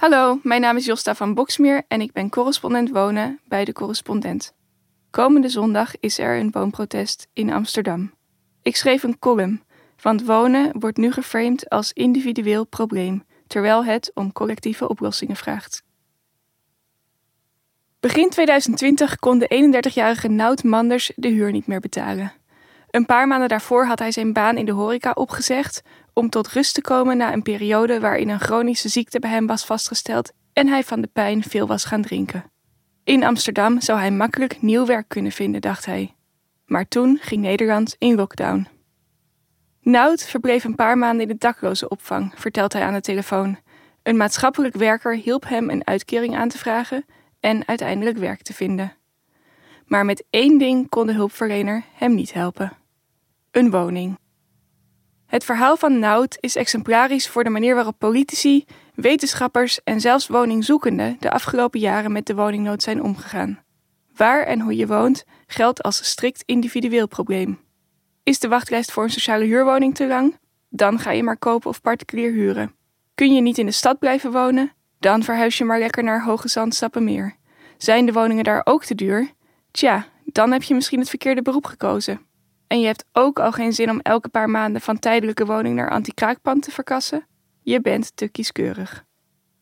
Hallo, mijn naam is Josta van Boksmeer en ik ben correspondent wonen bij de correspondent. Komende zondag is er een woonprotest in Amsterdam. Ik schreef een column, want wonen wordt nu geframed als individueel probleem, terwijl het om collectieve oplossingen vraagt. Begin 2020 kon de 31-jarige Nout Manders de huur niet meer betalen. Een paar maanden daarvoor had hij zijn baan in de horeca opgezegd om tot rust te komen na een periode waarin een chronische ziekte bij hem was vastgesteld en hij van de pijn veel was gaan drinken. In Amsterdam zou hij makkelijk nieuw werk kunnen vinden, dacht hij. Maar toen ging Nederland in lockdown. Nout verbleef een paar maanden in de daklozenopvang, vertelt hij aan de telefoon. Een maatschappelijk werker hielp hem een uitkering aan te vragen en uiteindelijk werk te vinden. Maar met één ding kon de hulpverlener hem niet helpen: een woning. Het verhaal van Nout is exemplarisch voor de manier waarop politici, wetenschappers en zelfs woningzoekenden de afgelopen jaren met de woningnood zijn omgegaan. Waar en hoe je woont geldt als strikt individueel probleem. Is de wachtlijst voor een sociale huurwoning te lang? Dan ga je maar kopen of particulier huren. Kun je niet in de stad blijven wonen? Dan verhuis je maar lekker naar Hoge Zand meer. Zijn de woningen daar ook te duur? Tja, dan heb je misschien het verkeerde beroep gekozen. En je hebt ook al geen zin om elke paar maanden van tijdelijke woning naar anti-kraakpand te verkassen? Je bent te kieskeurig.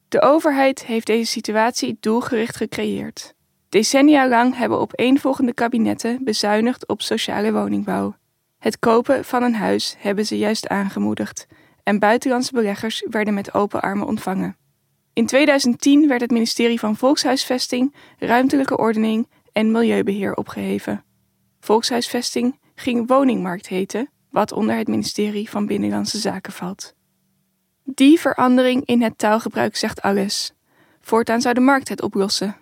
De overheid heeft deze situatie doelgericht gecreëerd. Decennia lang hebben opeenvolgende kabinetten bezuinigd op sociale woningbouw. Het kopen van een huis hebben ze juist aangemoedigd en buitenlandse beleggers werden met open armen ontvangen. In 2010 werd het ministerie van Volkshuisvesting, Ruimtelijke Ordening en Milieubeheer opgeheven. Volkshuisvesting ging woningmarkt heten, wat onder het ministerie van Binnenlandse Zaken valt. Die verandering in het taalgebruik zegt alles. Voortaan zou de markt het oplossen.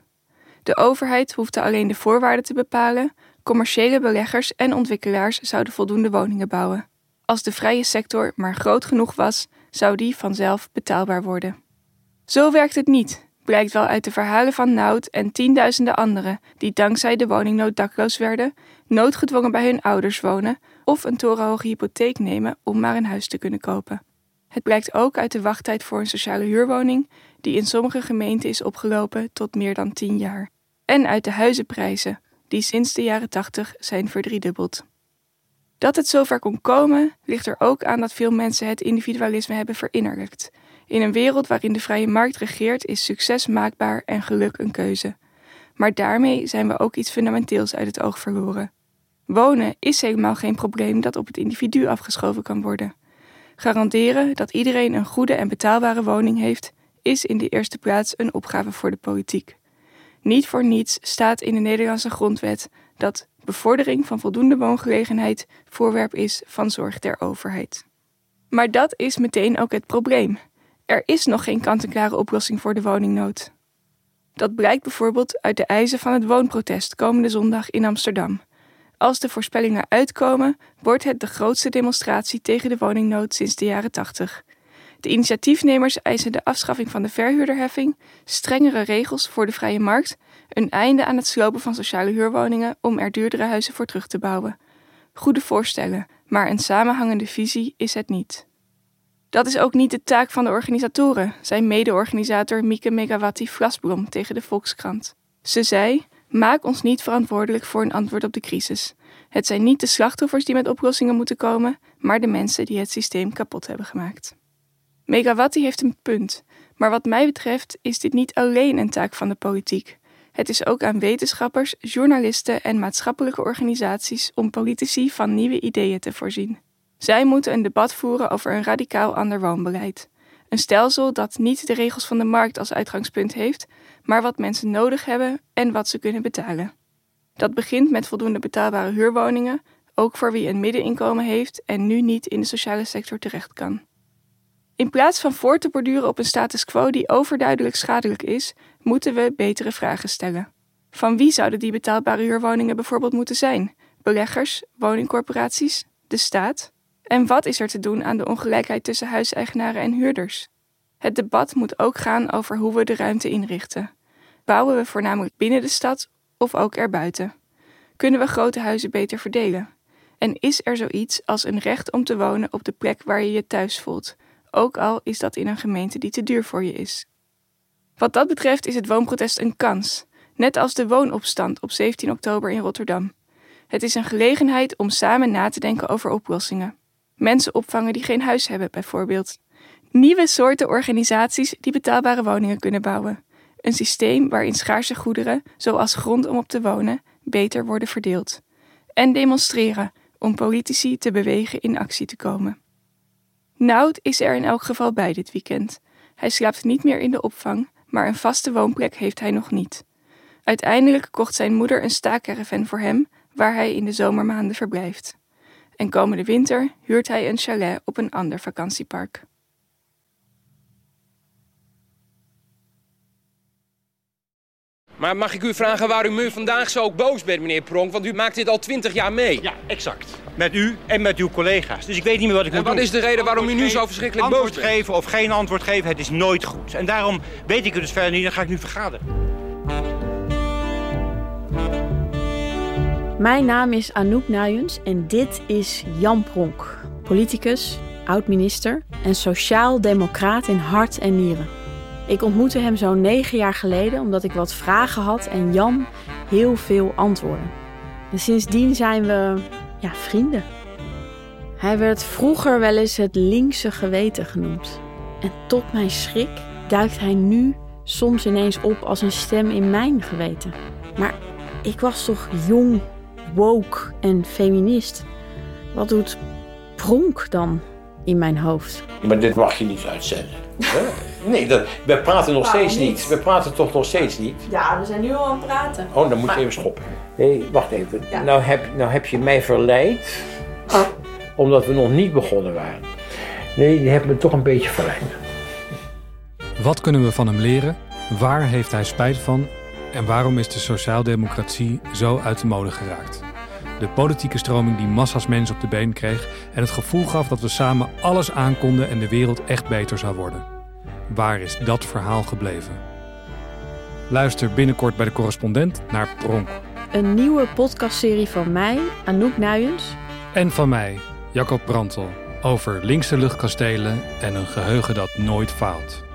De overheid hoefde alleen de voorwaarden te bepalen, commerciële beleggers en ontwikkelaars zouden voldoende woningen bouwen. Als de vrije sector maar groot genoeg was, zou die vanzelf betaalbaar worden. Zo werkt het niet, blijkt wel uit de verhalen van Nout en tienduizenden anderen die dankzij de woningnood dakloos werden, noodgedwongen bij hun ouders wonen of een torenhoge hypotheek nemen om maar een huis te kunnen kopen. Het blijkt ook uit de wachttijd voor een sociale huurwoning, die in sommige gemeenten is opgelopen tot meer dan 10 jaar. En uit de huizenprijzen, die sinds de jaren 80 zijn verdriedubbeld. Dat het zover kon komen, ligt er ook aan dat veel mensen het individualisme hebben verinnerlijkt. In een wereld waarin de vrije markt regeert, is succes maakbaar en geluk een keuze. Maar daarmee zijn we ook iets fundamenteels uit het oog verloren. Wonen is helemaal geen probleem dat op het individu afgeschoven kan worden. Garanderen dat iedereen een goede en betaalbare woning heeft, is in de eerste plaats een opgave voor de politiek. Niet voor niets staat in de Nederlandse grondwet dat bevordering van voldoende woongelegenheid voorwerp is van zorg der overheid. Maar dat is meteen ook het probleem. Er is nog geen kant-en-klare oplossing voor de woningnood. Dat blijkt bijvoorbeeld uit de eisen van het woonprotest komende zondag in Amsterdam. Als de voorspellingen uitkomen, wordt het de grootste demonstratie tegen de woningnood sinds de jaren 80. De initiatiefnemers eisen de afschaffing van de verhuurderheffing, strengere regels voor de vrije markt, een einde aan het slopen van sociale huurwoningen om er duurdere huizen voor terug te bouwen. Goede voorstellen, maar een samenhangende visie is het niet. Dat is ook niet de taak van de organisatoren, zei mede-organisator Mieke Megawati Vlasblom tegen de Volkskrant. Ze zei: Maak ons niet verantwoordelijk voor een antwoord op de crisis. Het zijn niet de slachtoffers die met oplossingen moeten komen, maar de mensen die het systeem kapot hebben gemaakt. Megawati heeft een punt, maar wat mij betreft is dit niet alleen een taak van de politiek. Het is ook aan wetenschappers, journalisten en maatschappelijke organisaties om politici van nieuwe ideeën te voorzien. Zij moeten een debat voeren over een radicaal ander woonbeleid. Een stelsel dat niet de regels van de markt als uitgangspunt heeft, maar wat mensen nodig hebben en wat ze kunnen betalen. Dat begint met voldoende betaalbare huurwoningen, ook voor wie een middeninkomen heeft en nu niet in de sociale sector terecht kan. In plaats van voor te borduren op een status quo die overduidelijk schadelijk is, moeten we betere vragen stellen. Van wie zouden die betaalbare huurwoningen bijvoorbeeld moeten zijn? Beleggers, woningcorporaties, de staat? En wat is er te doen aan de ongelijkheid tussen huiseigenaren en huurders? Het debat moet ook gaan over hoe we de ruimte inrichten. Bouwen we voornamelijk binnen de stad of ook erbuiten? Kunnen we grote huizen beter verdelen? En is er zoiets als een recht om te wonen op de plek waar je je thuis voelt, ook al is dat in een gemeente die te duur voor je is? Wat dat betreft is het woonprotest een kans, net als de woonopstand op 17 oktober in Rotterdam. Het is een gelegenheid om samen na te denken over oplossingen. Mensen opvangen die geen huis hebben, bijvoorbeeld. Nieuwe soorten organisaties die betaalbare woningen kunnen bouwen. Een systeem waarin schaarse goederen, zoals grond om op te wonen, beter worden verdeeld. En demonstreren om politici te bewegen in actie te komen. Nout is er in elk geval bij dit weekend. Hij slaapt niet meer in de opvang, maar een vaste woonplek heeft hij nog niet. Uiteindelijk kocht zijn moeder een staakerven voor hem, waar hij in de zomermaanden verblijft. En komende winter huurt hij een chalet op een ander vakantiepark. Maar mag ik u vragen waarom u vandaag zo boos bent, meneer Pronk? Want u maakt dit al twintig jaar mee. Ja, exact. Met u en met uw collega's. Dus ik weet niet meer wat ik en moet wat doen. is de reden waarom u nu zo verschrikkelijk boos Antwoord bent? geven of geen antwoord geven, het is nooit goed. En daarom weet ik het dus verder niet, dan ga ik nu vergaderen. Mijn naam is Anouk Nuyens en dit is Jan Pronk, politicus, oud-minister en sociaal-democraat in hart en nieren. Ik ontmoette hem zo'n negen jaar geleden omdat ik wat vragen had en Jan heel veel antwoorden. En sindsdien zijn we ja, vrienden. Hij werd vroeger wel eens het linkse geweten genoemd. En tot mijn schrik duikt hij nu soms ineens op als een stem in mijn geweten. Maar ik was toch jong, woke en feminist. Wat doet pronk dan in mijn hoofd? Maar dit mag je niet uitzenden. hè? Nee, dat, we praten nog Waarom steeds niet. niet? We praten toch nog steeds niet? Ja, we zijn nu al aan het praten. Oh, dan moet je even stoppen. Nee, wacht even. Ja. Nou, heb, nou heb je mij verleid, omdat we nog niet begonnen waren. Nee, je hebt me toch een beetje verleid. Wat kunnen we van hem leren? Waar heeft hij spijt van? En waarom is de sociaaldemocratie zo uit de mode geraakt? De politieke stroming die massa's mensen op de been kreeg en het gevoel gaf dat we samen alles aankonden en de wereld echt beter zou worden. Waar is dat verhaal gebleven? Luister binnenkort bij de correspondent naar Pronk. Een nieuwe podcastserie van mij, Anouk Nuyens. En van mij, Jacob Brantel, over linkse luchtkastelen en een geheugen dat nooit faalt.